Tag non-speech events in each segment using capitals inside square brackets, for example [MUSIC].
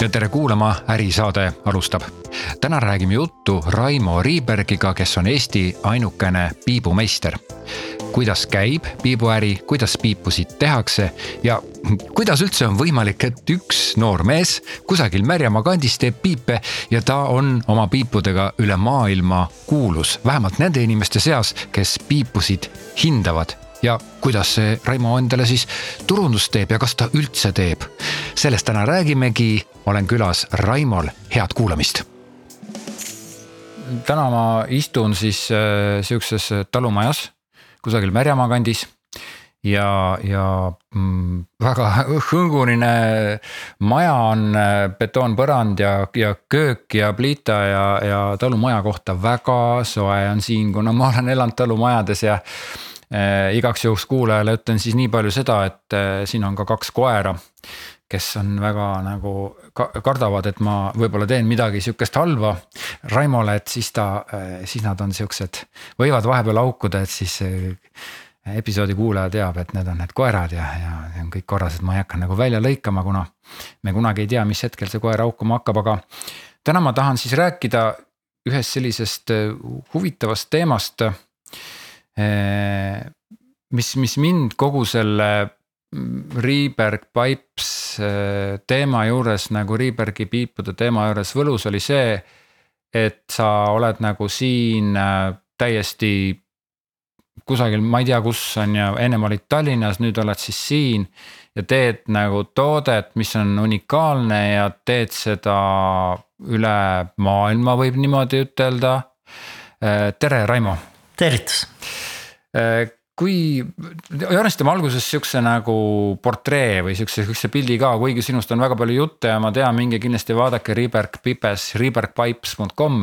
ja tere kuulama, Ärisaade alustab. täna räägime juttu Raimo Riibergiga, kes on Eesti ainukene piibumeister. kuidas käib piibuäri, kuidas piipusid tehakse ja kuidas üldse on võimalik, et üks noor mees kusagil Märjamaa kandis teeb piipe ja ta on oma piipudega üle maailma kuulus, vähemalt nende inimeste seas, kes piipusid hindavad ja kuidas see Raimo endale siis turundust teeb ja kas ta üldse teeb. sellest täna räägimegi, olen külas Raimol, head kuulamist. täna ma istun siis äh, sihukeses talumajas kusagil Märjamaa kandis ja, ja mm, väga hõngurine maja on äh, betoonpõrand ja, ja köök ja pliita ja, ja talumaja kohta väga soe on siin, kuna ma olen elanud talumajades ja igaks juhuks kuulajale ütlen siis nii palju seda, et äh, siin on ka kaks koera, kes on väga nagu ka, kardavad, et ma võib-olla teen midagi sihukest halba Raimole, et siis ta äh,, siis nad on siuksed, võivad vahepeal haukuda, et siis episoodi kuulaja teab, et need on need koerad ja, ja on kõik korras, et ma ei hakka nagu välja lõikama, kuna me kunagi ei tea, mis hetkel see koer haukuma hakkab, aga täna ma tahan siis rääkida ühest sellisest huvitavast teemast Eh, mis, mis mind kogu selle Reberg Pipes eh, teema juures nagu Rebergi piipude teema juures võlus oli see. et sa oled nagu siin eh, täiesti kusagil, ma ei tea, kus on ju, ennem olid Tallinnas, nüüd oled siis siin. ja teed nagu toodet, mis on unikaalne ja teed seda üle maailma, võib niimoodi ütelda. tere, Raimo. Tervitus Äh, kui, joonistame alguses sihukese nagu portree või sihukese, sihukese pildi ka, kuigi sinust on väga palju jutte ja ma tean, minge kindlasti vaadake Reberg Pipes, rebergpipes.com.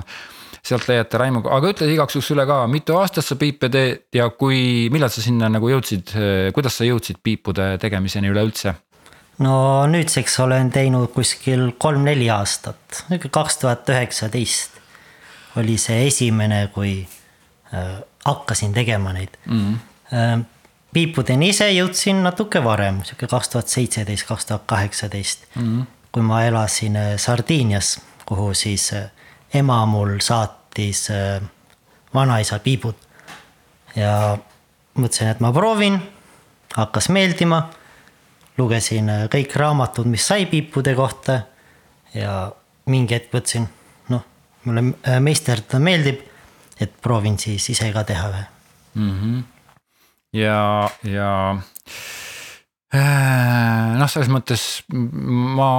sealt leiate Raimo, aga ütle igaks juhuks üle ka, mitu aastat sa piipe teed ja kui, millal sa sinna nagu jõudsid, kuidas sa jõudsid piipude tegemiseni üleüldse? no nüüdseks olen teinud kuskil kolm-neli aastat, kaks tuhat üheksateist oli see esimene, kui äh, hakkasin tegema neid mm. -hmm. piipudeni ise jõudsin natuke varem, sihuke kaks tuhat seitseteist, kaks tuhat kaheksateist. Mhm. kui ma elasin äh, Sardiinias, kuhu siis äh, ema mul saatis vanaisa piibud. ja mõtlesin, et ma proovin, hakkas meeldima. lugesin kõik raamatud, mis sai piipude kohta ja mingi hetk mõtlesin, noh, mulle meisterdada meeldib et proovin siis ise ka teha ühe mm. -hmm. ja, ja äh, noh, selles mõttes ma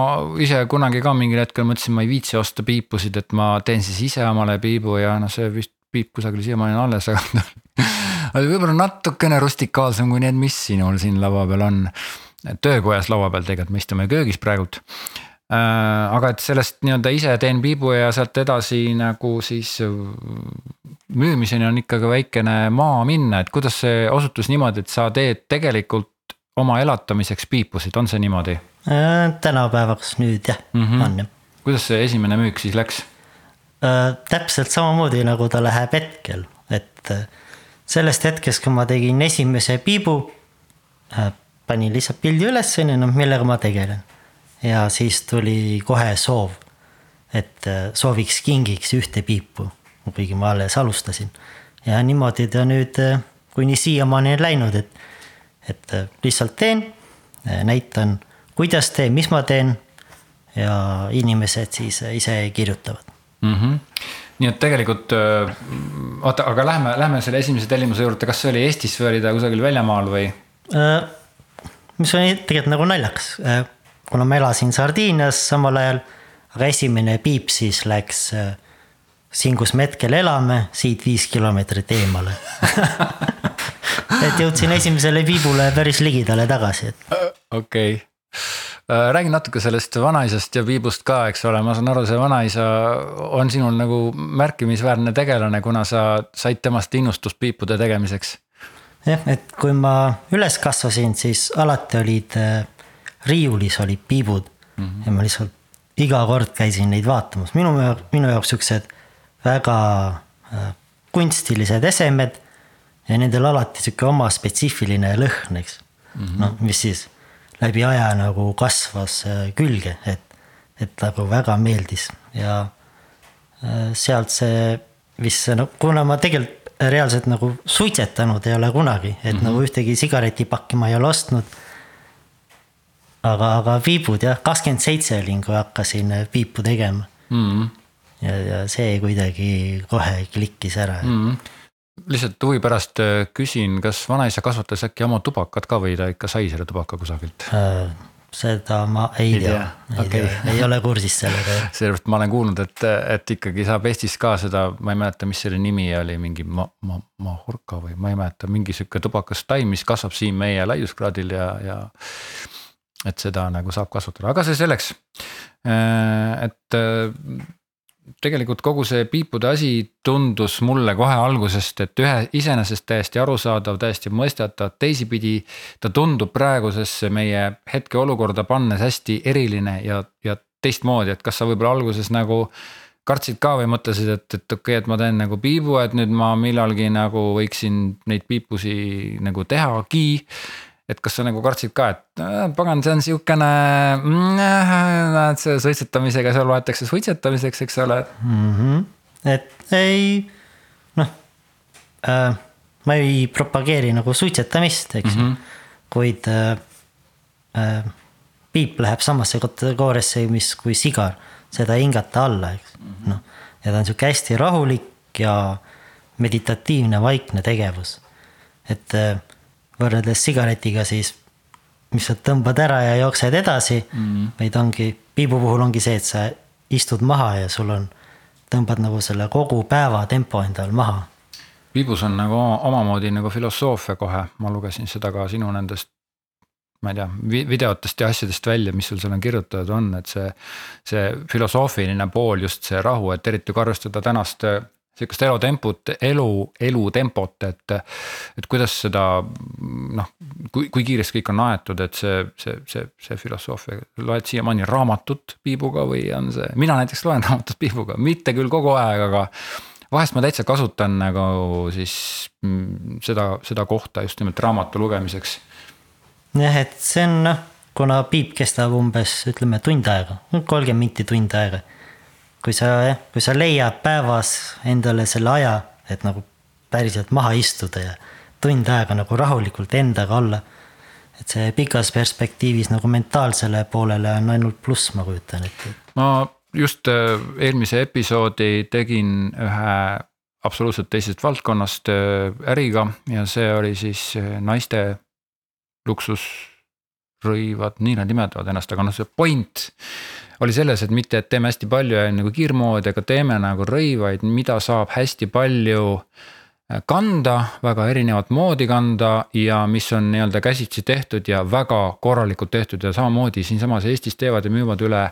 ise kunagi ka mingil hetkel mõtlesin, ma ei viitsi osta piipusid, et ma teen siis ise omale piibu ja noh, see vist piip kusagil siiamaani on alles, aga [LAUGHS] aga võib-olla natukene rustikaalsem kui need, mis sinul siin laua peal on. töökojas laua peal tegelikult, me istume köögis praegult Äh, aga et sellest nii-öelda ise teen piibu ja sealt edasi nagu siis müümiseni on ikkagi väikene maa minna, et kuidas see osutus niimoodi, et sa teed tegelikult oma elatamiseks piipusid, on see niimoodi äh,? tänapäevaks nüüd jah mm, -hmm. on jah. kuidas see esimene müük siis läks äh,? täpselt samamoodi nagu ta läheb hetkel, et äh, sellest hetkest, kui ma tegin esimese piibu äh,, panin lihtsalt pildi üles, on ju, noh millega ma tegelen ja siis tuli kohe soov, et äh, sooviks kingiks ühte piipu, ma alles alustasin. ja niimoodi ta nüüd äh, kuni siiamaani on läinud, et, et äh, lihtsalt teen, näitan, kuidas teen, mis ma teen ja inimesed siis ise kirjutavad mm. -hmm nii et tegelikult oota, aga lähme, lähme selle esimese tellimuse juurde, kas see oli Eestis või oli ta kusagil väljamaal või? mis on tegelikult nagu naljakas, kuna ma elasin Sardiinias samal ajal, aga esimene piip siis läks äh, siin, kus me hetkel elame, siit viis kilomeetrit eemale [LAUGHS] et jõudsin esimesele piibule päris ligidale tagasi, et. okei okay. Äh, räägi natuke sellest vanaisast ja piibust ka, eks ole, ma saan aru, see vanaisa on sinul nagu märkimisväärne tegelane, kuna sa said temast innustust piipude tegemiseks. jah, et kui ma üles kasvasin, siis alati olid äh, riiulis olid piibud mm -hmm. ja ma lihtsalt iga kord käisin neid vaatamas, minu, minu jaoks siuksed väga äh, kunstilised esemed. ja nendel alati sihuke oma spetsiifiline lõhn, eks mm -hmm.. noh, mis siis läbi aja nagu kasvas äh, külge, et et nagu väga meeldis ja äh, sealt see vist see no kuna ma tegelikult reaalselt nagu suitsetanud ei ole kunagi, et mm -hmm. nagu ühtegi sigaretipakki ma ei ole ostnud. aga, aga piibud jah, kakskümmend seitse olin, kui hakkasin piipu tegema mm. -hmm. Ja, ja see kuidagi kohe klikkis ära mm. -hmm lihtsalt huvi pärast äh, küsin, kas vanaisa kasvatas äkki oma tubakat ka või ta ikka sai selle tubaka kusagilt äh,? seda ma ei, ei tea, tea., ei okay. tea, ei ole kursis sellega. [LAUGHS] sellepärast ma olen kuulnud, et, et ikkagi saab Eestis ka seda, ma ei mäleta, mis selle nimi oli, mingi ma-, ma-, mahorka või ma ei mäleta, mingi sihuke tubakas taim, mis kasvab siin meie laiuskraadil ja, ja. et seda nagu saab kasvatada, aga see selleks. Äh, et tegelikult kogu see piipude asi tundus mulle kohe algusest, et ühe iseenesest täiesti arusaadav, täiesti mõistetav, teisipidi. ta tundub praegusesse meie hetkeolukorda pannes hästi eriline ja, ja teistmoodi, et kas sa võib-olla alguses nagu kartsid ka või mõtlesid, et, et okei okay,, et ma teen nagu piibu, et nüüd ma millalgi nagu võiksin neid piipusi nagu tehagi et kas sa nagu kartsid ka, et äh, pagan, see on siukene mm,, näed see suitsetamisega seal loetakse suitsetamiseks, eks ole mm. -hmm. et ei, noh äh,, ma ei propageeri nagu suitsetamist, eks ju mm -hmm., kuid äh, äh, piip läheb samasse kategooriasse, mis kui sigar, seda ei hingata alla, eks mm -hmm., noh. ja ta on sihuke hästi rahulik ja meditatiivne, vaikne tegevus, et äh, võrreldes sigaretiga siis, mis sa tõmbad ära ja jooksed edasi mm. -hmm. vaid ongi, piibu puhul ongi see, et sa istud maha ja sul on, tõmbad nagu selle kogu päeva tempo endal maha. piibus on nagu omamoodi nagu filosoofia kohe, ma lugesin seda ka sinu nendest ma ei tea, videotest ja asjadest välja, mis sul seal on kirjutatud on, et see. see filosoofiline pool, just see rahu, et eriti kui arvestada tänast sihukest elutempot, elu, elutempot, et. et kuidas seda noh, kui, kui kiiresti kõik on aetud, et see, see, see, see filosoofia, loed siiamaani raamatut piibuga või on see, mina näiteks loen [LAUGHS] raamatut piibuga, mitte küll kogu aeg, aga. vahest ma täitsa kasutan nagu siis mm, seda, seda kohta just nimelt raamatu lugemiseks. jah, et see on noh, kuna piip kestab umbes ütleme tund aega, kolmkümmend minti tund aega kui sa jah, kui sa leiad päevas endale selle aja, et nagu päriselt maha istuda ja tund aega nagu rahulikult endaga olla. et see pikas perspektiivis nagu mentaalsele poolele on ainult pluss, ma kujutan ette. ma just äh, eelmise episoodi tegin ühe absoluutselt teisest valdkonnast äh, äriga ja see oli siis äh, naiste luksusrõivad, nii nad nimetavad ennast, aga noh, see point oli selles, et mitte, et teeme hästi palju ja nagu kiirmoodi, aga teeme nagu rõivaid, mida saab hästi palju äh, kanda, väga erinevat moodi kanda ja mis on nii-öelda käsitsi tehtud ja väga korralikult tehtud ja samamoodi siinsamas Eestis teevad ja müüvad üle.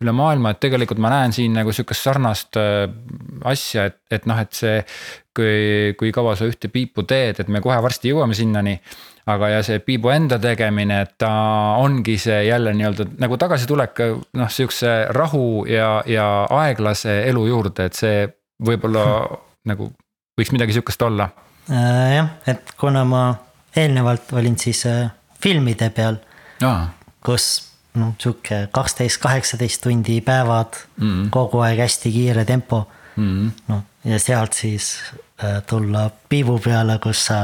üle maailma, et tegelikult ma näen siin nagu sihukest sarnast äh, asja, et, et noh, et see. Kui, kui kaua sa ühte piipu teed, et me kohe varsti jõuame sinnani aga ja see piibu enda tegemine, et ta ongi see jälle nii-öelda nagu tagasitulek noh, sihukese rahu ja, ja aeglase elu juurde, et see võib-olla [LAUGHS] nagu võiks midagi sihukest olla äh,. jah, et kuna ma eelnevalt olin siis äh, filmide peal ah., kus noh, sihuke kaksteist, kaheksateist tundi päevad mm, -hmm. kogu aeg hästi kiire tempo mm. -hmm. noh, ja sealt siis tulla piibu peale, kus sa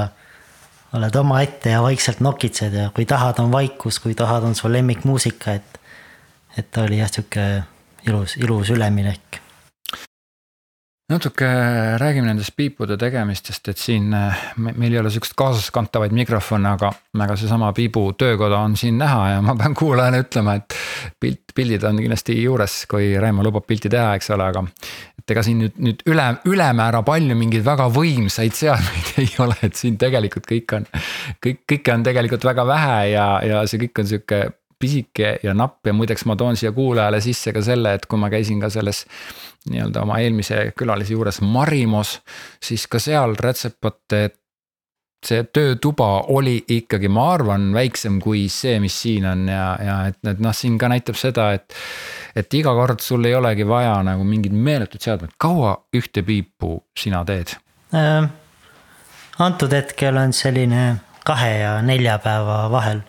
oled omaette ja vaikselt nokitsed ja kui tahad, on vaikus, kui tahad, on su lemmikmuusika, et. et oli jah, sihuke ilus, ilus üleminek. Natuke räägime nendest piipude tegemistest, et siin meil ei ole sihukest kaasaskantavaid mikrofone, aga, aga seesama Piibu töökoda on siin näha ja ma pean [LAUGHS] kuulajale ütlema, et. pilt, pildid on kindlasti juures, kui Raimo lubab pilti teha, eks ole, aga et ega siin nüüd, nüüd üle, ülemäära palju mingeid väga võimsaid seadmeid [LAUGHS] ei ole, et siin tegelikult kõik on. kõik, kõike on tegelikult väga vähe ja, ja see kõik on sihuke pisike ja napp ja muideks ma toon siia kuulajale sisse ka selle, et kui ma käisin ka selles. Nii-öelda oma eelmise külalise juures Marimos, siis ka seal rätsepate see töötuba oli ikkagi, ma arvan, väiksem kui see, mis siin on ja, ja et, et noh, siin ka näitab seda, et. et iga kord sul ei olegi vaja nagu mingit meeletut seadmet, kaua ühte piipu sina teed äh,? antud hetkel on selline kahe ja nelja päeva vahel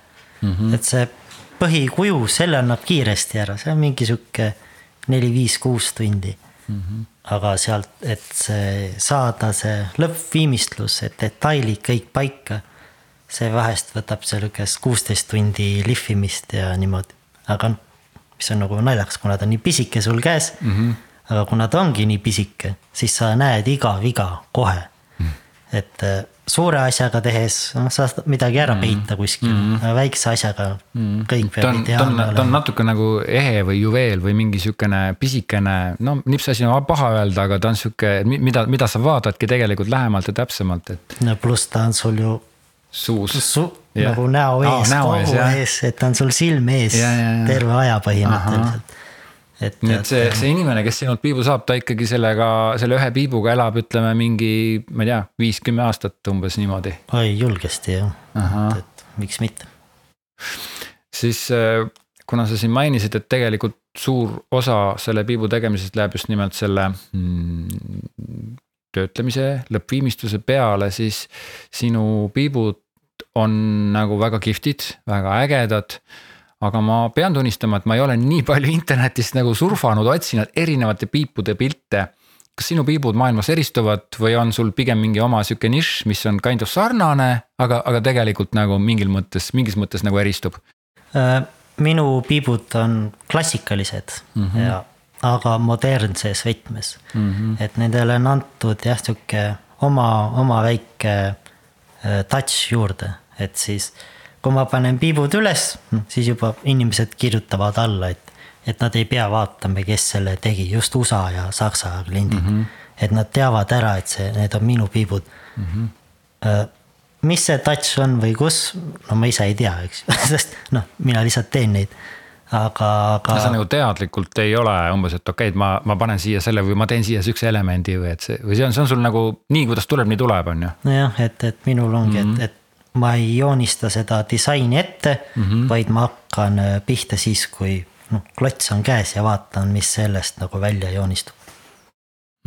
mm. -hmm. et see põhikuju, selle annab kiiresti ära, see on mingi sihuke neli-viis-kuus tundi mm. -hmm. aga sealt, et see saada see lõppviimistlus, et detailid kõik paika, see vahest võtab sihukest kuusteist tundi lihvimist ja niimoodi, aga noh, mis on nagu naljakas, kuna ta on nii pisike sul käes mm. -hmm. aga kuna ta ongi nii pisike, siis sa näed iga viga kohe. Et suure asjaga tehes, noh, sa saad midagi ära mm. peita kuskil mm, -hmm. väikse asjaga mm. kõik peab ideaalne olema. ta on natuke nagu ehe või juveel või mingi sihukene pisikene, no nipsasi on paha öelda, aga ta on sihuke, mida, mida sa vaatadki tegelikult lähemalt ja täpsemalt, et. no pluss ta on sul ju. suus Su. nagu näo ees oh,, kogu ees, et ta on sul silme ees ja, ja, ja. terve aja põhimõtteliselt et. nii et see, see inimene, kes sinult piibu saab, ta ikkagi sellega, selle ühe piibuga elab, ütleme mingi, ma ei tea, viis-kümme aastat umbes niimoodi. oi, julgesti jah, et miks mitte. siis äh, kuna sa siin mainisid, et tegelikult suur osa selle piibu tegemisest läheb just nimelt selle mm, töötlemise, lõppviimistluse peale, siis sinu piibud on nagu väga kihvtid, väga ägedad aga ma pean tunnistama, et ma ei ole nii palju internetist nagu surfanud, otsinud erinevate piipude pilte. kas sinu piibud maailmas eristuvad või on sul pigem mingi oma sihuke nišš, mis on kind of sarnane, aga, aga tegelikult nagu mingil mõttes, mingis mõttes nagu eristub? Äh, minu piibud on klassikalised mm -hmm. ja, aga modernses võtmes mm. -hmm. et nendele on antud jah, sihuke oma, oma väike äh, touch juurde, et siis kui ma panen piibud üles, siis juba inimesed kirjutavad alla, et, et nad ei pea vaatama, kes selle tegi, just USA ja Saksa kliendid mm. -hmm. et nad teavad ära, et see, need on minu piibud mm. -hmm. mis see touch on või kus, no ma ise ei tea, eks ju, [LAUGHS] sest noh, mina lihtsalt teen neid aga, aga. sa nagu teadlikult ei ole umbes, et okei okay,, et ma, ma panen siia selle või ma teen siia sihukese elemendi või et see või see on, see on sul nagu nii, kuidas tuleb, nii tuleb, on ju. nojah, et, et minul ongi mm, -hmm. et, et ma ei joonista seda disaini ette mm, -hmm. vaid ma hakkan äh, pihta siis, kui noh, klots on käes ja vaatan, mis sellest nagu välja joonistub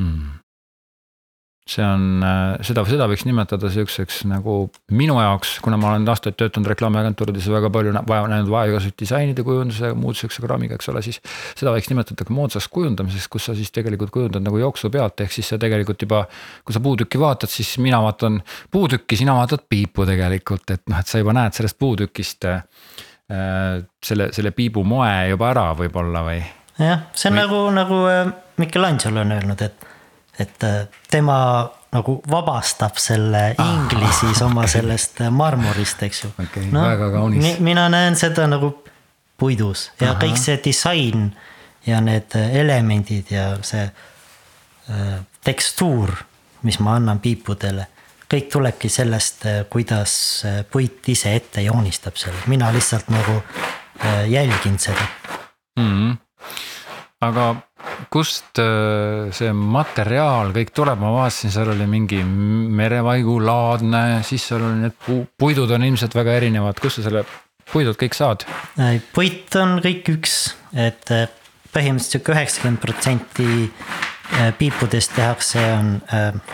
mm see on, äh, seda, seda võiks nimetada sihukeseks nagu minu jaoks, kuna ma olen aastaid töötanud reklaamiagentuurides ja väga palju vaja näinud vaja igasuguseid disainide kujunduse, muud sihukese kraamiga, eks ole, siis. seda võiks nimetada ka moodsaks kujundamiseks, kus sa siis tegelikult kujundad nagu jooksu pealt, ehk siis sa tegelikult juba. kui sa puutükki vaatad, siis mina vaatan puutükki, sina vaatad piipu tegelikult, et noh, et sa juba näed sellest puutükist äh,. selle, selle piibu moe juba ära võib-olla või? jah, see on või... nagu, nagu äh, Michelangelo on öelnud, et et äh, tema nagu vabastab selle ah, siis oma [LAUGHS] okay. sellest äh, marmorist, eks ju okay,. No, väga kaunis. mina näen seda nagu puidus ja Aha. kõik see disain ja need äh, elemendid ja see äh, tekstuur, mis ma annan piipudele kõik tulebki sellest, kuidas puit ise ette joonistab selle, mina lihtsalt nagu jälgin seda mm. -hmm. aga kust äh, see materjal kõik tuleb, ma vaatasin, seal oli mingi merevaigulaadne, siis seal oli need pu puidud on ilmselt väga erinevad, kust sa selle puidud kõik saad? puit on kõik üks, et äh, põhimõtteliselt sihuke üheksakümmend protsenti äh, piipudest tehakse, on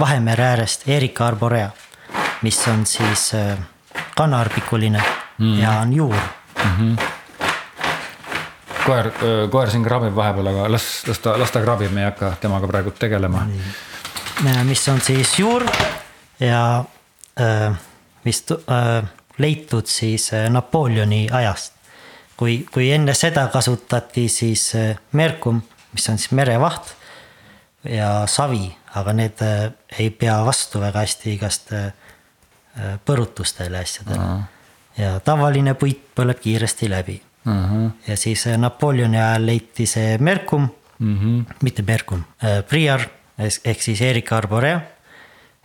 Vahemere äärest Erika arborea, mis on siis kannaarpikuline mm. ja on juur mm. -hmm koer, koer siin krabib vahepeal, aga las, las ta, las ta krabib, me ei hakka temaga praegu tegelema. mis on siis juur ja mis leitud siis Napoleoni ajast. kui, kui enne seda kasutati siis Merkum, mis on siis merevaht ja savi, aga need ei pea vastu väga hästi igast põrutustele asjadele. ja tavaline puit põleb kiiresti läbi uh. -huh. ja siis äh, Napoleoni ajal leiti see Mercum mm, -hmm. mitte Mercum äh,, Priar ehk siis Erika Arborea.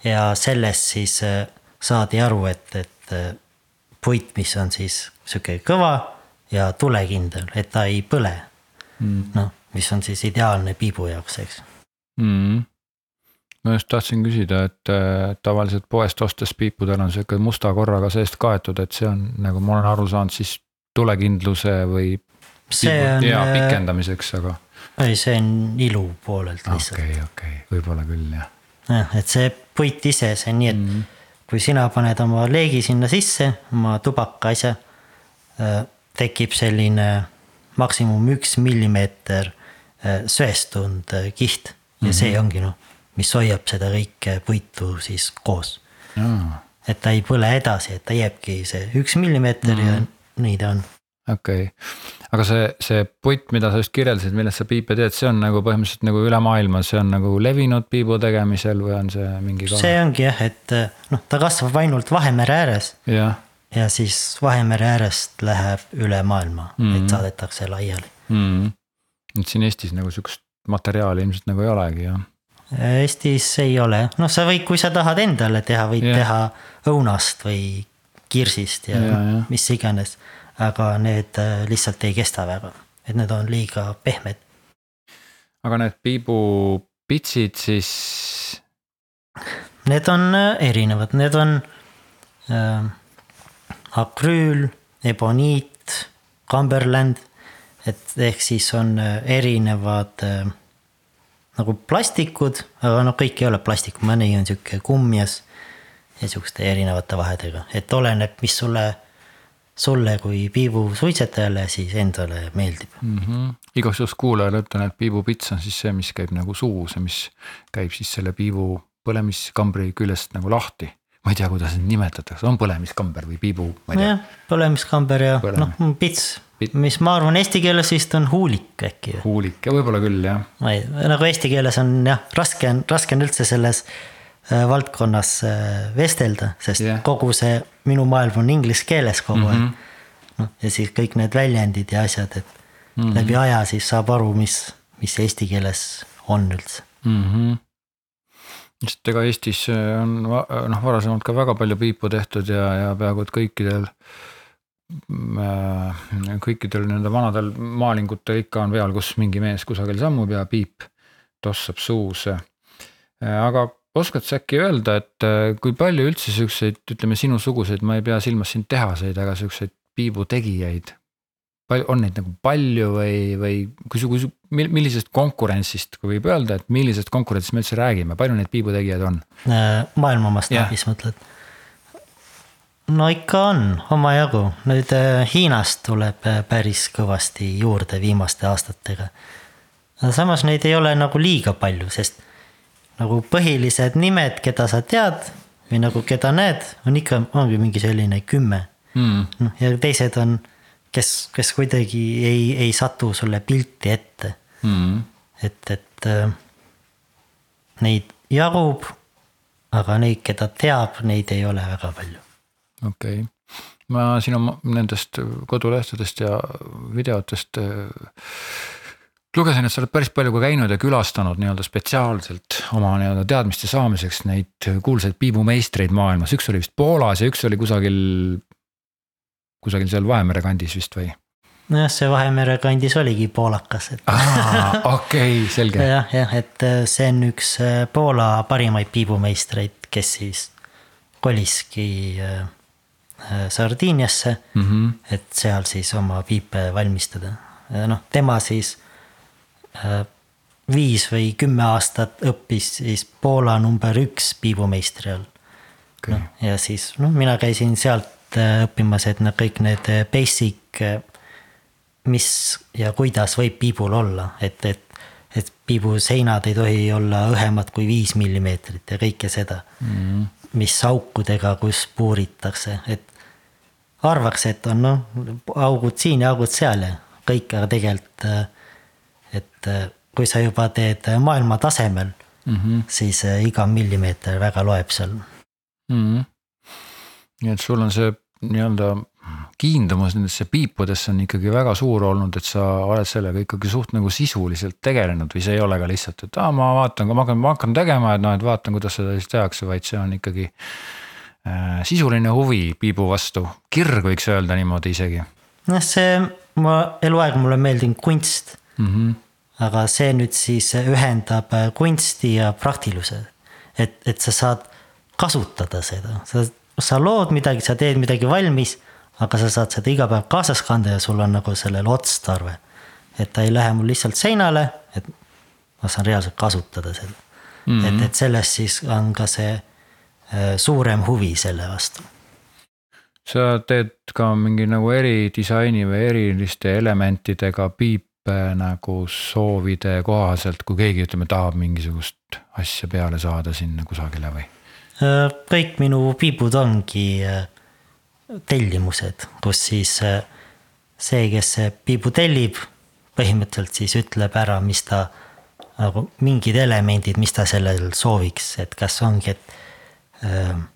ja sellest siis saadi aru, et, et puit, mis on siis sihuke kõva ja tulekindel, et ta ei põle mm.. noh, mis on siis ideaalne piibu jaoks, eks mm ma just tahtsin küsida, et äh, tavaliselt poest ostes piipudel on sihuke musta korraga seest kaetud, et see on nagu ma olen aru saanud, siis tulekindluse või see on. ja äh, pikendamiseks, aga. ei, see on ilu poolelt lihtsalt. okei okay,, okei okay., võib-olla küll jah. jah, et see puit ise, see on nii, et mm -hmm. kui sina paned oma leegi sinna sisse, oma tubaka asja. Äh, tekib selline maksimum üks millimeeter äh, söestunud kiht ja mm -hmm. see ongi noh, mis hoiab seda kõike puitu siis koos aa, et ta ei põle edasi, et ta jääbki see üks millimeeter mm -hmm. ja nii ta on. okei okay. aga see, see puit, mida sa just kirjeldasid, millest sa piipe teed, see on nagu põhimõtteliselt nagu üle maailma, see on nagu levinud piibu tegemisel või on see mingi? see ongi jah, et noh, ta kasvab ainult Vahemere ääres jah ja siis Vahemere äärest läheb üle maailma mm, -hmm. et saadetakse laiali. mm. -hmm. et siin Eestis nagu sihukest materjali ilmselt nagu ei olegi jah? Eestis ei ole, noh, sa võid, kui sa tahad endale teha, võid yeah. teha õunast või kirsist ja, Ja, ja, mis iganes. aga need äh, lihtsalt ei kesta väga, et need on liiga pehmed. aga need piibupitsid siis, Need on äh, erinevad, need on äh, akrüül, eboniit, Cumberland. et ehk siis on äh, erinevad äh, nagu plastikud, aga noh, kõik ei ole plastikud, mõni on sihuke kummias ja siukeste erinevate vahedega, et oleneb, mis sulle, sulle kui piibusuitsetajale siis endale meeldib. mm -hmm. igaks juhuks kuulajale ütlen, et piibupits on siis see, mis käib nagu suus ja mis käib siis selle piibu põlemiskambri küljest nagu lahti. ma ei tea, kuidas neid nimetatakse, on põlemiskamber või piibu, ma ei tea. põlemiskamber ja Põlemis- noh, pits, Pit- mis ma arvan, eesti keeles vist on huulik äkki. huulik ja võib-olla küll jah, ma ei, nagu eesti keeles on jah, raske on, raske on üldse selles valdkonnas äh, vestelda, sest yeah. kogu see minu maailm on inglise keeles kogu aeg mm. -hmm.. noh, ja siis kõik need väljendid ja asjad, et mm. -hmm. läbi aja siis saab aru, mis, mis eesti keeles on üldse. mm. -hmm. sest ega Eestis äh, on noh, varasemalt ka väga palju piipu tehtud ja, ja peaaegu et kõikidel. kõikidel nende vanadel maalingutel ikka on peal, kus mingi mees kusagil sammub ja piip tossab suus. aga oskad sa äkki öelda, et äh, kui palju üldse siukseid, ütleme sinusuguseid, ma ei pea silmas siin tehaseid, aga siukseid piibu tegijaid palju, on neid nagu palju või, või kui kui millisest konkurentsist, kui võib öelda, et millisest konkurentsist me üldse räägime, palju neid piibutegijaid on? Äh, maailma mastaabis mõtled? no ikka on omajagu, nüüd äh, Hiinast tuleb päris kõvasti juurde viimaste aastatega. samas neid ei ole nagu liiga palju, sest nagu põhilised nimed, keda sa tead või nagu keda näed, on ikka, ongi mingi selline kümme Mm. noh, ja teised on, kes, kes kuidagi ei, ei satu sulle pilti ette. Mm. et, et äh, neid jagub, aga neid, keda teab, neid ei ole väga palju. okei okay., ma sinu nendest kodulehtedest ja videotest äh, lugesin, et sa oled päris palju ka käinud ja külastanud nii-öelda spetsiaalselt oma nii-öelda teadmiste saamiseks neid kuulsaid piibumeistreid maailmas, üks oli vist Poolas ja üks oli kusagil. kusagil seal Vahemere kandis vist või? nojah, see Vahemere kandis oligi poolakas, et okei, selge. [LAUGHS] jah, jah, et äh, see on üks äh, Poola parimaid piibumeistreid, kes siis koliski äh, Sardiiniasse Mm -hmm. et seal siis oma piipe valmistada. noh, tema siis viis või kümme aastat õppis siis Poola number üks piibumeistri all. Okei. No,, ja siis noh, mina käisin sealt äh, õppimas, et nad kõik need äh, basic, äh, mis ja kuidas võib piibul olla, et, et, et piibu seinad ei tohi olla õhemad kui viis millimeetrit ja kõike seda mm.. mis aukudega, kus puuritakse, et arvaks, et on noh, augud siin ja augud seal ja kõik, aga tegelikult, äh, et äh, kui sa juba teed maailma tasemel mm. -hmm. siis äh, iga millimeeter väga loeb seal mm. -hmm. nii et sul on see nii-öelda kiindumus nendesse piipudesse on ikkagi väga suur olnud, et sa oled sellega ikkagi suht nagu sisuliselt tegelenud või see ei ole ka lihtsalt, et aa, ma vaatan, ma hakkan, ma hakkan tegema, et noh, et vaatan, kuidas seda siis tehakse, vaid see on ikkagi äh, sisuline huvi piibu vastu, kirg võiks öelda niimoodi isegi noh, see, ma eluaeg mulle meeldinud kunst, mm. -hmm. aga see nüüd siis ühendab äh, kunsti ja praktiluse. et, et sa saad kasutada seda, sa, sa lood midagi, sa teed midagi valmis, aga sa saad seda iga päev kaasas kanda ja sul on nagu sellel otstarve. et ta ei lähe mul lihtsalt seinale, et ma saan reaalselt kasutada seda mm. -hmm. et, et sellest siis on ka see äh, suurem huvi selle vastu sa teed ka mingi nagu eridisaini või eriliste elementidega piipe nagu soovide kohaselt, kui keegi ütleme, tahab mingisugust asja peale saada sinna kusagile või? Äh, kõik minu piibud ongi äh, tellimused, kus siis äh, see, kes see piibu tellib, põhimõtteliselt siis ütleb ära, mis ta nagu mingid elemendid, mis ta sellel sooviks, et kas ongi, et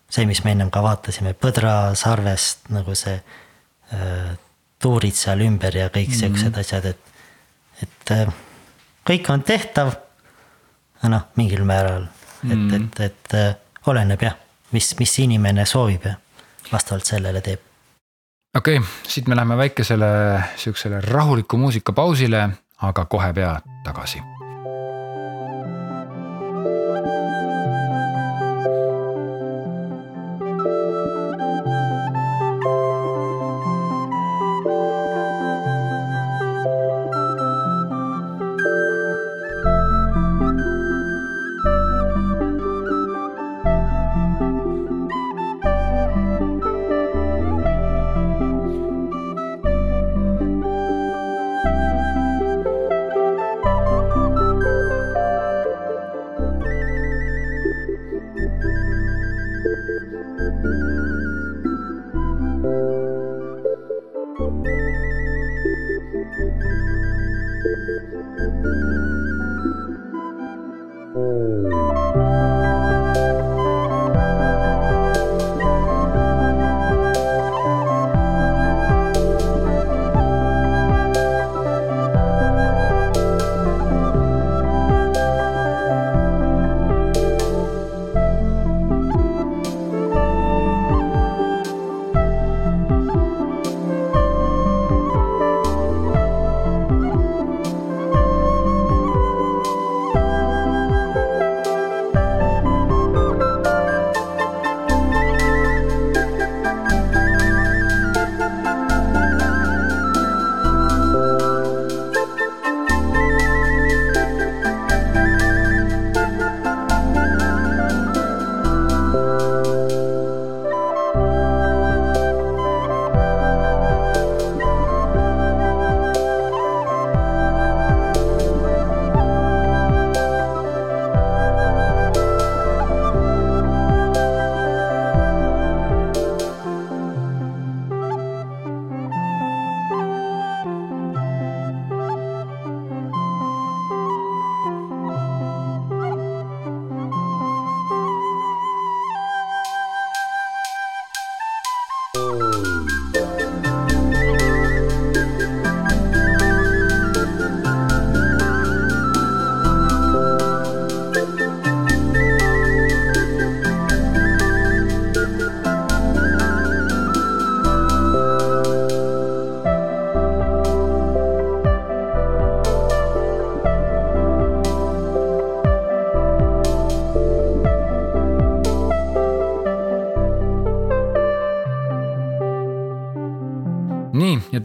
see, mis me ennem ka vaatasime, põdrasarvest nagu see äh, tuurid seal ümber ja kõik siuksed mm -hmm. asjad, et, et äh, kõik on tehtav. noh, mingil määral, et mm, -hmm. et, et äh, oleneb jah, mis, mis inimene soovib ja vastavalt sellele teeb. okei okay,, siit me läheme väikesele sihukesele rahuliku muusikapausile, aga kohe pea tagasi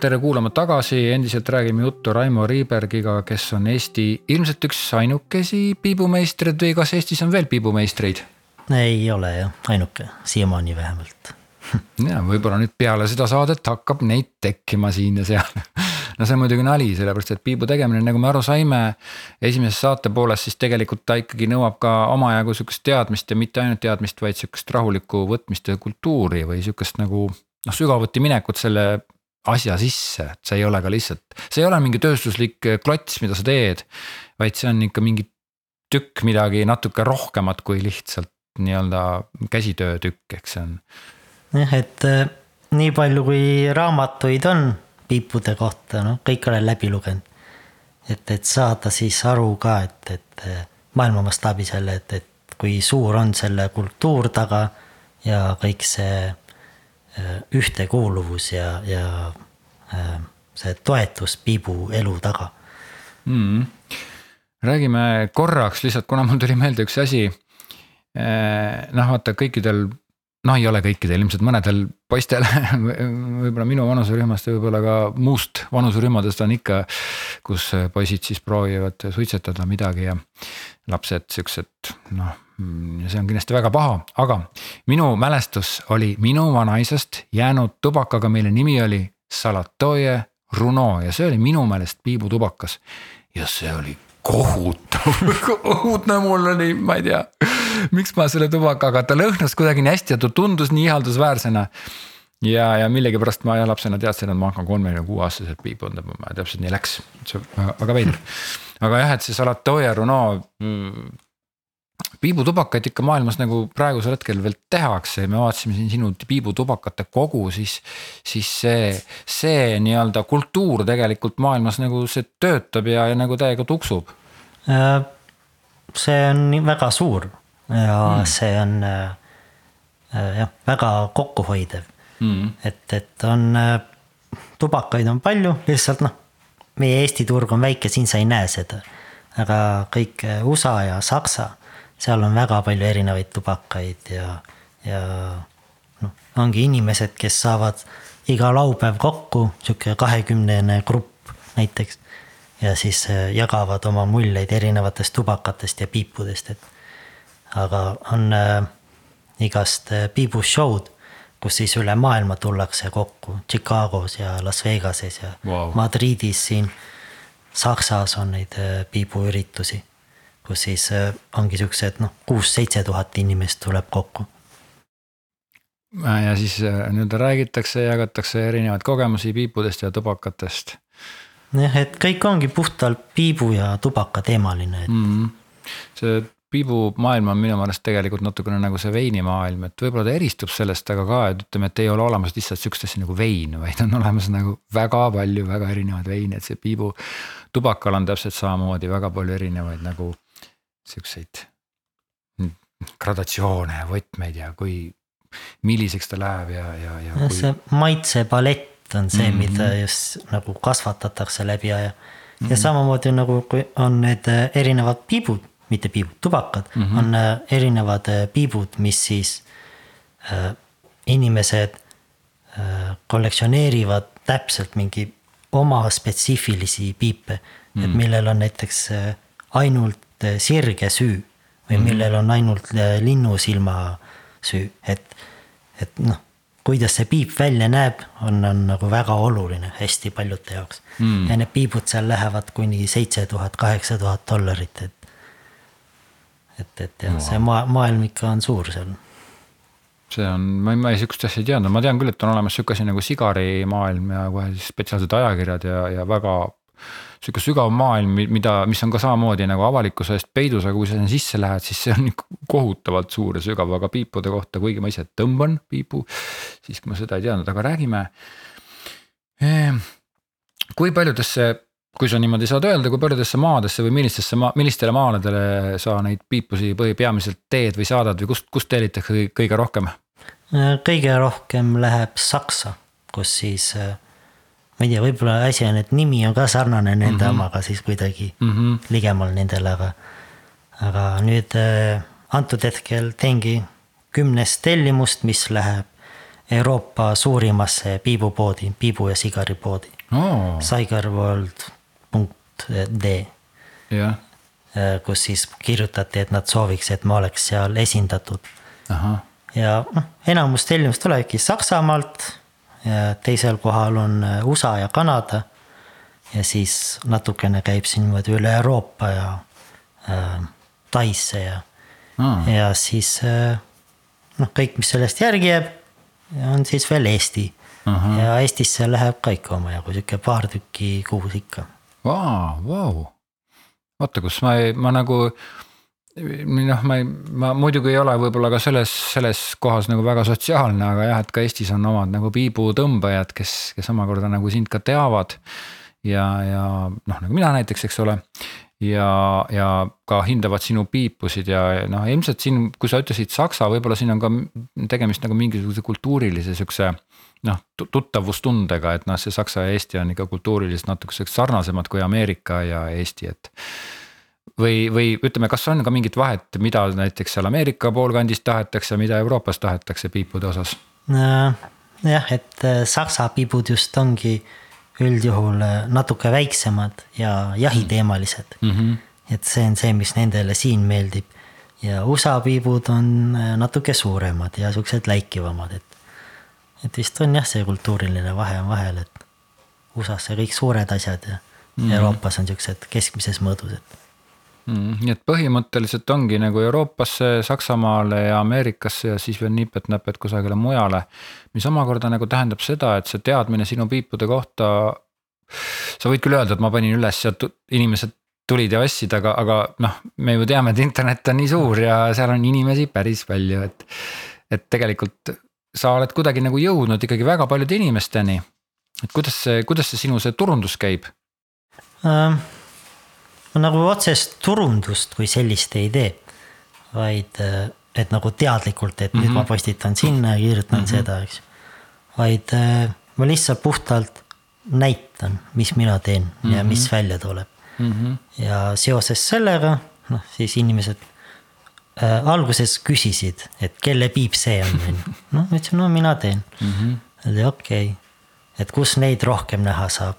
tere kuulama tagasi, endiselt räägime juttu Raimo Riibergiga, kes on Eesti ilmselt üks ainukesi piibumeistreid või kas Eestis on veel piibumeistreid? ei ole jah, ainuke, siiamaani vähemalt. [LAUGHS] Ja võib-olla nüüd peale seda saadet hakkab neid tekkima siin ja seal. [LAUGHS] No see on muidugi nali, sellepärast et piibu tegemine, nagu me aru saime esimeses saate poolest, siis tegelikult ta ikkagi nõuab ka omajagu sihukest teadmist ja mitte ainult teadmist, vaid sihukest rahulikku võtmist ja kultuuri või sihukest nagu noh, sügavuti minekut selle asja sisse, et see ei ole ka lihtsalt, see ei ole mingi tööstuslik äh, klots, mida sa teed. vaid see on ikka mingi tükk midagi natuke rohkemat kui lihtsalt nii-öelda käsitöötükk, eks see on. jah, et äh, nii palju kui raamatuid on piipude kohta, noh, kõik olen läbi lugenud. et, et saada siis aru ka, et, et äh, maailma mastaabis jälle, et, et kui suur on selle kultuur taga ja kõik see ühtekuuluvus ja, ja äh, see toetus Piibu elu taga mm.. räägime korraks lihtsalt, kuna mul tuli meelde üks asi. Äh, noh, vaata kõikidel, noh, ei ole kõikidel, ilmselt mõnedel poistel [LAUGHS] võib-olla minu vanuserühmast ja võib-olla ka muust vanuserühmadest on ikka kus poisid siis proovivad suitsetada midagi ja lapsed siuksed noh mm, see on kindlasti väga paha, aga minu mälestus oli minu vanaisast jäänud tubakaga, mille nimi oli Salatoje Runo ja see oli minu meelest piibutubakas. ja see oli kohutav [LAUGHS] kohutav, mul oli, ma ei tea, miks ma selle tubakaga, ta lõhnas kuidagi nii hästi ja ta tundus nii ihaldusväärsena. ja, ja millegipärast ma lapsena teadsin, et ma hakkan kolmekümne kuue aastaselt piibu tõmbama ja täpselt nii läks, see väga veider. aga jah, et see Salatoja Runo piibutubakaid ikka maailmas nagu praegusel hetkel veel tehakse, me vaatasime siin sinu piibutubakate kogu, siis. siis see, see nii-öelda kultuur tegelikult maailmas nagu see töötab ja, ja nagu täiega tuksub. Äh, see on väga suur ja mm. see on äh, jah, väga kokkuhoidev mm.. et, et on, äh, tubakaid on palju, lihtsalt noh, meie Eesti turg on väike, siin sa ei näe seda. aga kõik USA ja Saksa seal on väga palju erinevaid tubakaid ja, ja noh, ongi inimesed, kes saavad iga laupäev kokku, sihuke kahekümnene grupp näiteks. ja siis äh, jagavad oma muljeid erinevatest tubakatest ja piipudest, et. aga on äh, igast äh, piibushow'd, kus siis üle maailma tullakse kokku Chicagos ja Las Vegases ja wow. Madridis siin. Saksas on neid äh, piibuüritusi kus siis äh, ongi siuksed noh, kuus-seitse tuhat inimest tuleb kokku. ja siis äh, nii-öelda räägitakse, jagatakse erinevaid kogemusi piipudest ja tubakatest. jah, et kõik ongi puhtalt piibu ja tubaka teemaline, et mm. -hmm. see piibumaailm on minu meelest tegelikult natukene nagu see veinimaailm, et võib-olla ta eristub sellest, aga ka, et ütleme, et ei ole olemas lihtsalt sihukest asja nagu vein, vaid on olemas nagu väga palju väga erinevaid veine, et see piibu. tubakal on täpselt samamoodi väga palju erinevaid nagu siukseid gradatsioone võtmeid ja kui, milliseks ta läheb ja, ja, ja. Kui... see maitsepalett on see mm, -hmm. mida just nagu kasvatatakse läbi aja. ja mm -hmm. samamoodi nagu, kui on need äh, erinevad piibud, mitte piibud, tubakad mm, -hmm. on äh, erinevad äh, piibud, mis siis äh, inimesed äh, kollektsioneerivad täpselt mingi oma spetsiifilisi piipe mm, -hmm. et mhm. millel on näiteks äh, ainult Eh, sirge süü või mhm. millel on ainult eh, linnusilma süü, et, et noh kuidas see piip välja näeb, on, on nagu väga oluline hästi paljude jaoks mm.. ja need piibud seal lähevad kuni seitse tuhat, kaheksa tuhat dollarit, et. et, et jah wow., see maa, maailm ikka on suur seal. see on, ma ei, ma sihukest asja ei teadnud, ma tean küll, et on olemas sihuke asi nagu sigarimaailm ja kohe siis spetsiaalsed ajakirjad ja, ja väga sihuke sügav maailm, mida, mis on ka samamoodi nagu avalikkuse eest peidus, aga kui sa sinna sisse lähed, siis see on kohutavalt suur ja sügav, aga piipude kohta, kuigi ma ise tõmban piipu. siiski ma seda ei teadnud, aga räägime. Ehm, kui paljudesse, kui sa niimoodi saad öelda, kui paljudesse maadesse või millistesse maa, millistele maaladele sa neid piipusi põhi, peamiselt teed või saadad või kust, kust tellitakse kõige rohkem? kõige rohkem läheb Saksa, kus siis äh, ma ei tea, võib-olla asi on, et nimi on ka sarnane nende mm -hmm. omaga siis kuidagi mm -hmm. ligemal nendele, aga. aga nüüd äh, antud hetkel teengi kümnest tellimust, mis läheb Euroopa suurimasse piibupoodi, piibu ja sigaripoodi oh.. Saigarworld.ee. jah. Äh, kus siis kirjutati, et nad sooviks, et ma oleks seal esindatud. ja noh, enamus tellimust tulebki Saksamaalt ja teisel kohal on äh, USA ja Kanada. ja siis natukene käib siin niimoodi üle Euroopa ja äh, Taisse ja mm., ja siis äh, noh, kõik, mis sellest järgi jääb, on siis veel Eesti ja Eestisse läheb ka ikka omajagu, sihuke paar tükki kuus ikka. Vau, vau, vaata, kus ma ma nagu noh, ma ei, ma muidugi ei ole võib-olla ka selles, selles kohas nagu väga sotsiaalne, aga jah, et ka Eestis on omad nagu piibutõmbajad, kes, kes omakorda nagu sind ka teavad. ja, ja noh, nagu mina näiteks, eks ole. ja, ja ka hindavad sinu piipusid ja noh, ilmselt siin, kui sa ütlesid saksa, võib-olla siin on ka tegemist nagu mingisuguse kultuurilise siukse noh, tuttavustundega, et noh, see Saksa ja Eesti on ikka kultuuriliselt natukeseks sarnasemad kui Ameerika ja Eesti, et või, või ütleme, kas on ka mingit vahet, mida näiteks seal Ameerika poolkandis tahetakse, mida Euroopas tahetakse piipude osas? jah, et äh, saksa piibud just ongi üldjuhul äh, natuke väiksemad ja jahiteemalised mm. -hmm. et see on see, mis nendele siin meeldib. ja USA piibud on äh, natuke suuremad ja siuksed läikivamad, et, et vist on jah, see kultuuriline vahe on vahel, et USA-sse kõik suured asjad ja mm -hmm. Euroopas on siuksed keskmises mõõdus, et. Nii et põhimõtteliselt ongi nagu Euroopasse, Saksamaale ja Ameerikasse ja siis veel nipet-näpet kusagile mujale. mis omakorda nagu tähendab seda, et see teadmine sinu piipude kohta. sa võid küll öelda, et ma panin üles ja inimesed tulid ja ostsid, aga, aga noh, me ju teame, et internet on nii suur ja seal on inimesi päris palju, et. et tegelikult sa oled kuidagi nagu jõudnud ikkagi väga paljude inimesteni. et kuidas see, kuidas see sinu see turundus käib ähm.? Ma nagu otsest turundust kui sellist ei tee, vaid et nagu teadlikult, et mm -hmm. nüüd ma mhm. postitan sinna ja kirjutan mm -hmm. seda, eks. vaid ma lihtsalt puhtalt näitan, mis mina teen mm -hmm. ja mis mhm. välja tuleb mm. -hmm. ja seoses sellega, noh siis inimesed äh, alguses küsisid, et kelle piip see on, on ju. [LAUGHS] noh, ma ütlesin, no mina teen mm. -hmm. okei okay., et kus neid rohkem näha saab.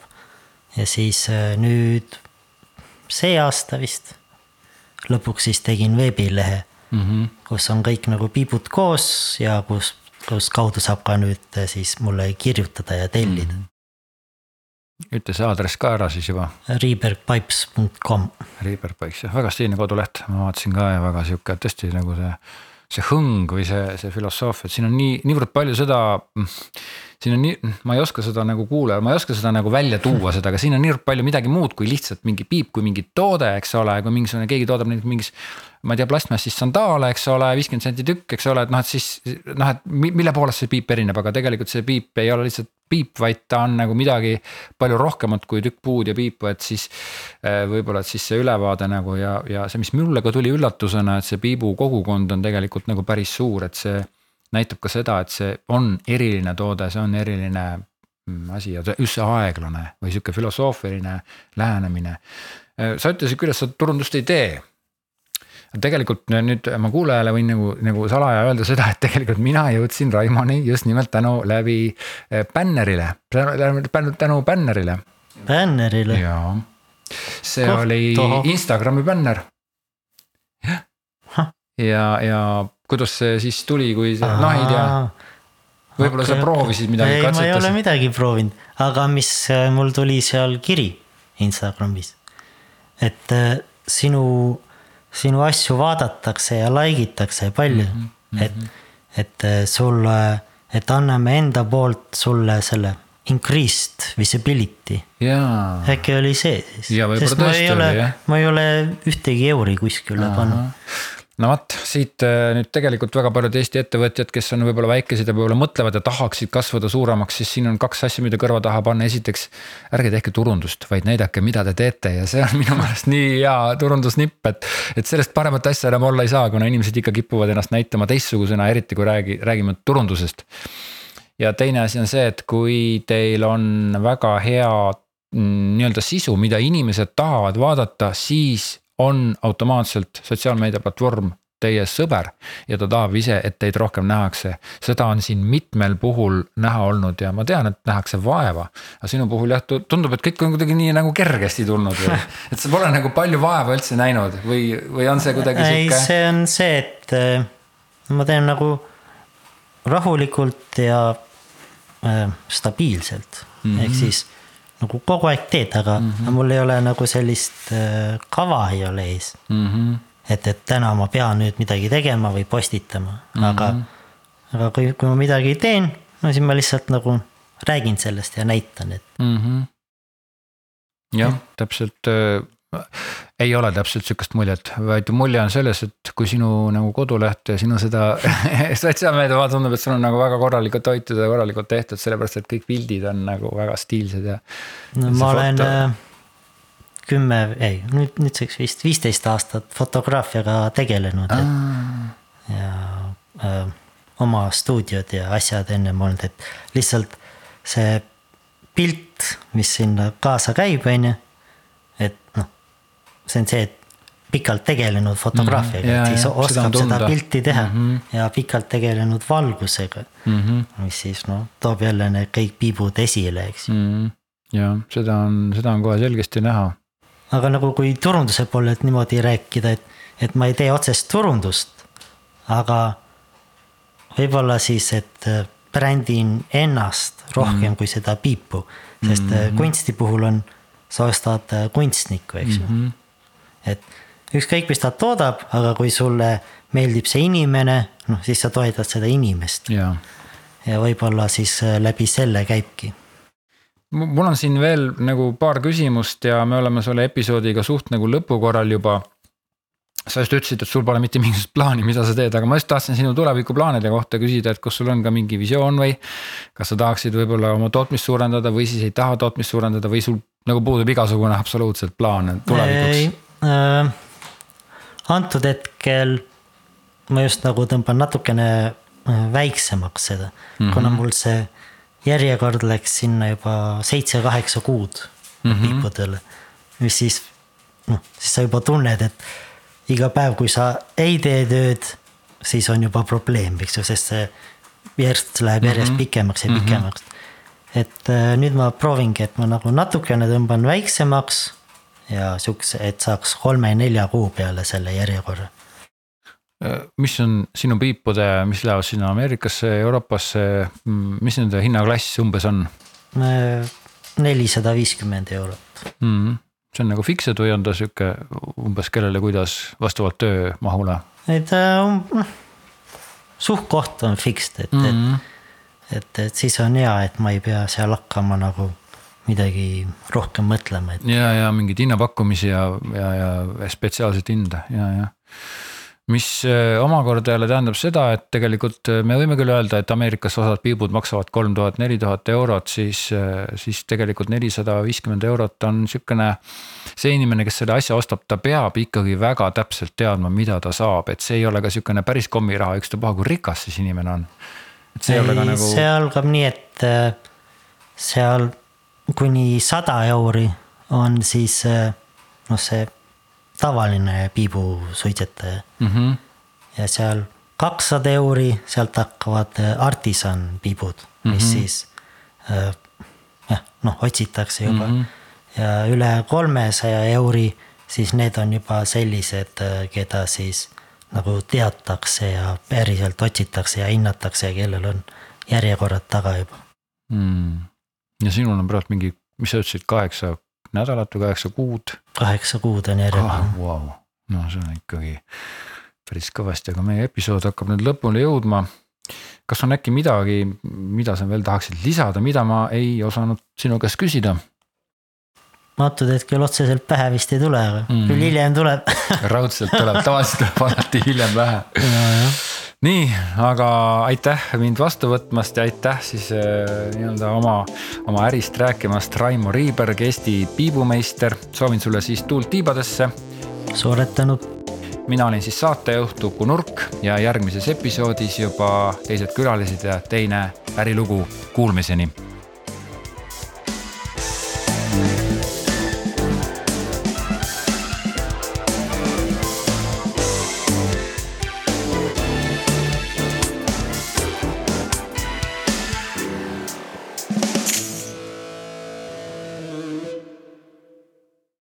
ja siis äh, nüüd see aasta vist. lõpuks siis tegin veebilehe mm, -hmm. kus on kõik nagu piibud koos ja kus, kus kaudu saab ka nüüd eh, siis mulle kirjutada ja tellida mm. -hmm. ütle see aadress ka ära siis juba. Rebergpipes.com. Rebergpipes jah, väga stiilne koduleht, ma vaatasin ka ja väga sihuke tõesti nagu see, see hõng või see, see filosoofia, et siin on nii, niivõrd palju seda siin on nii, ma ei oska seda nagu kuulajal, ma ei oska seda nagu välja tuua seda, aga siin on nii palju midagi muud kui lihtsalt mingi piip, kui mingi toode, eks ole, kui mingisugune, keegi toodab neid mingis. ma ei tea, plastmassist sandaale, eks ole, viiskümmend senti tükk, eks ole, et noh, et siis noh, et mille poolest see piip erineb, aga tegelikult see piip ei ole lihtsalt piip, vaid ta on nagu midagi palju rohkemat kui tükk puud ja piipu, et siis. Eh, võib-olla, et siis see ülevaade nagu ja, ja see, mis mulle ka tuli üllatusena, et see piibu kogukond on tegelikult nagu päris suur, et see näitab ka seda, et see on eriline toode, see on eriline mm, asi ja see aeglane või sihuke filosoofiline lähenemine. Äh, sa ütlesid et sa turundust ei tee. Tegelikult nüüd ma kuulajale võin nagu, nagu salaja öelda seda, et tegelikult mina jõudsin Raimoni just nimelt tänu läbi äh, bännerile, tänu, bännerile. bännerile? jaa, see Koht, oli. Instagrami bänner. ja, ja kuidas see siis tuli, kui see, noh ei tea. võib-olla okay, sa proovisid midagi, katsetasid? ma ei ole midagi proovinud, aga mis äh, mul tuli seal kiri Instagramis. et äh, sinu, sinu asju vaadatakse ja like itakse palju mm, -hmm. et, et äh, sulle, et anname enda poolt sulle selle increased visibility. äkki oli see siis. sest ma ei ole, ma ei ole ühtegi euri kuskile pannud no vot, siit äh, nüüd tegelikult väga paljud Eesti ettevõtjad, kes on võib-olla väikesed ja võib-olla mõtlevad ja tahaksid kasvada suuremaks, siis siin on kaks asja, mida kõrva taha panna, esiteks. ärge tehke turundust, vaid näidake, mida te teete ja see on minu meelest nii hea turundusnipp, et. et sellest paremat asja enam olla ei saa, kuna inimesed ikka kipuvad ennast näitama teistsugusena, eriti kui räägi, räägime turundusest. ja teine asi on see, et kui teil on väga hea mm, nii-öelda sisu, mida inimesed tahavad vaadata, siis on automaatselt sotsiaalmeediaplatvorm teie sõber ja ta tahab ise, et teid rohkem nähakse. seda on siin mitmel puhul näha olnud ja ma tean, et nähakse vaeva. aga sinu puhul jah, tundub, et kõik on kuidagi nii nagu kergesti tulnud või, [LAUGHS] et sa pole nagu palju vaeva üldse näinud või, või on see kuidagi sihuke? ei, see on see, et äh, ma teen nagu rahulikult ja äh, stabiilselt mm, -hmm. ehk siis nagu kogu aeg teed, aga mm -hmm. mul ei ole nagu sellist äh, kava ei ole ees mm. -hmm. et, et täna ma pean nüüd midagi tegema või postitama mm, -hmm. aga, aga kui, kui ma midagi teen, no siis ma lihtsalt nagu räägin sellest ja näitan, et mm. -hmm. jah, täpselt äh, ei ole täpselt sihukest muljet, vaid mulje on selles, et kui sinu nagu koduleht ja sinu seda [LAUGHS] sotsiaalmeedia tundub, et sul on nagu väga korralikult hoitud ja korralikult tehtud, sellepärast et kõik pildid on nagu väga stiilsed ja. no ma olen foto... Äh, kümme, ei nüüd nüüdseks vist viisteist aastat fotograafiaga tegelenud. ja öö, äh, oma stuudiod ja asjad ennem olnud, et lihtsalt see pilt, mis sinna kaasa käib, on ju see on see, et pikalt tegelenud fotograafiaga mm, -hmm. et siis ja, oskab seda, seda pilti teha mm -hmm. ja pikalt tegelenud valgusega mm. -hmm. mis siis noh, toob jälle need kõik piibud esile, eks ju mm. -hmm jah, seda on, seda on kohe selgesti näha. aga nagu kui turunduse poolelt niimoodi rääkida, et, et ma ei tee otsest turundust, aga võib-olla siis, et äh, brändin ennast rohkem mm. kui seda piipu, sest mm -hmm. kunsti puhul on, sa ostad äh, kunstnikku, eks ju mm -hmm.. Et ükskõik, mis ta toodab, aga kui sulle meeldib see inimene, noh siis sa toetad seda inimest. ja võib-olla siis läbi selle käibki mul on siin veel nagu paar küsimust ja me oleme selle episoodiga suht nagu lõpukorral juba sa just ütlesid, et sul pole mitte mingisugust plaani, mida sa teed, aga ma just tahtsin sinu tulevikuplaanide kohta küsida, et kas sul on ka mingi visioon või. kas sa tahaksid võib-olla oma tootmist suurendada või siis ei taha tootmist suurendada või sul nagu puudub igasugune absoluutselt plaan tulevikuks? Äh, antud hetkel ma just nagu tõmban natukene äh, väiksemaks seda mm, -hmm. kuna mul see järjekord läks sinna juba seitse-kaheksa kuud mm -hmm. piipudele. mis siis, noh, siis sa juba tunned, et iga päev, kui sa ei tee tööd, siis on juba probleem, eks ju, sest see järjest läheb järjest mm -hmm. pikemaks ja mhm. pikemaks mm. -hmm. et äh, nüüd ma proovingi, et ma nagu natukene tõmban väiksemaks ja siukse, et saaks kolme-nelja kuu peale selle järjekorra. Äh, mis on sinu piipude, mis lähevad sinna Ameerikasse, Euroopasse, mis nende hinnaklass umbes on? Äh, nelisada viiskümmend eurot mm. -hmm see on nagu fixed või on ta sihuke umbes kellele, kuidas vastavalt töömahule? ei ta on noh, suht-koht on fixed, et mm, -hmm. et, et, et siis on hea, et ma ei pea seal hakkama nagu midagi rohkem mõtlema, et. ja, ja mingeid hinnapakkumisi ja, ja, ja spetsiaalset hinda ja, ja mis äh, omakorda jälle tähendab seda, et tegelikult äh, me võime küll öelda, et Ameerikas osad piibud maksavad kolm tuhat, neli tuhat eurot, siis, äh, siis tegelikult nelisada viiskümmend eurot on sihukene. see inimene, kes selle asja ostab, ta peab ikkagi väga täpselt teadma, mida ta saab, et see ei ole ka sihukene päris kommiraha, ükstapuha kui rikas siis inimene on. et see ei ole ka nagu. see algab nii, et seal kuni sada euri on siis noh, see tavaline piibusuitsetaja mm. -hmm. ja seal kakssada euri, sealt hakkavad äh, artisan piibud mm, -hmm. mis siis äh, jah, noh otsitakse juba mm. -hmm. ja üle kolmesaja euri, siis need on juba sellised, äh, keda siis nagu teatakse ja päriselt otsitakse ja hinnatakse ja kellel on järjekorrad taga juba mm.. Ja sinul on praegu mingi, mis sa ütlesid, kaheksa nädalat või kaheksa kuud. kaheksa kuud on järjekord ah,. Wow. no see on ikkagi päris kõvasti, aga meie episood hakkab nüüd lõpule jõudma. kas on äkki midagi, mida sa veel tahaksid lisada, mida ma ei osanud sinu käest küsida? antud hetkel otseselt pähe vist ei tule, aga mm. küll hiljem tuleb raudselt tuleb, tavaliselt tuleb alati hiljem pähe nii, aga aitäh mind vastu võtmast ja aitäh siis äh, nii-öelda oma, oma ärist rääkimast, Raimo Riiberg, Eesti piibumeister. soovin sulle siis tuult tiibadesse. suured tänud. mina olin siis saatejuht Uku Nurk ja järgmises episoodis juba teised külalised ja teine ärilugu. Kuulmiseni. thank you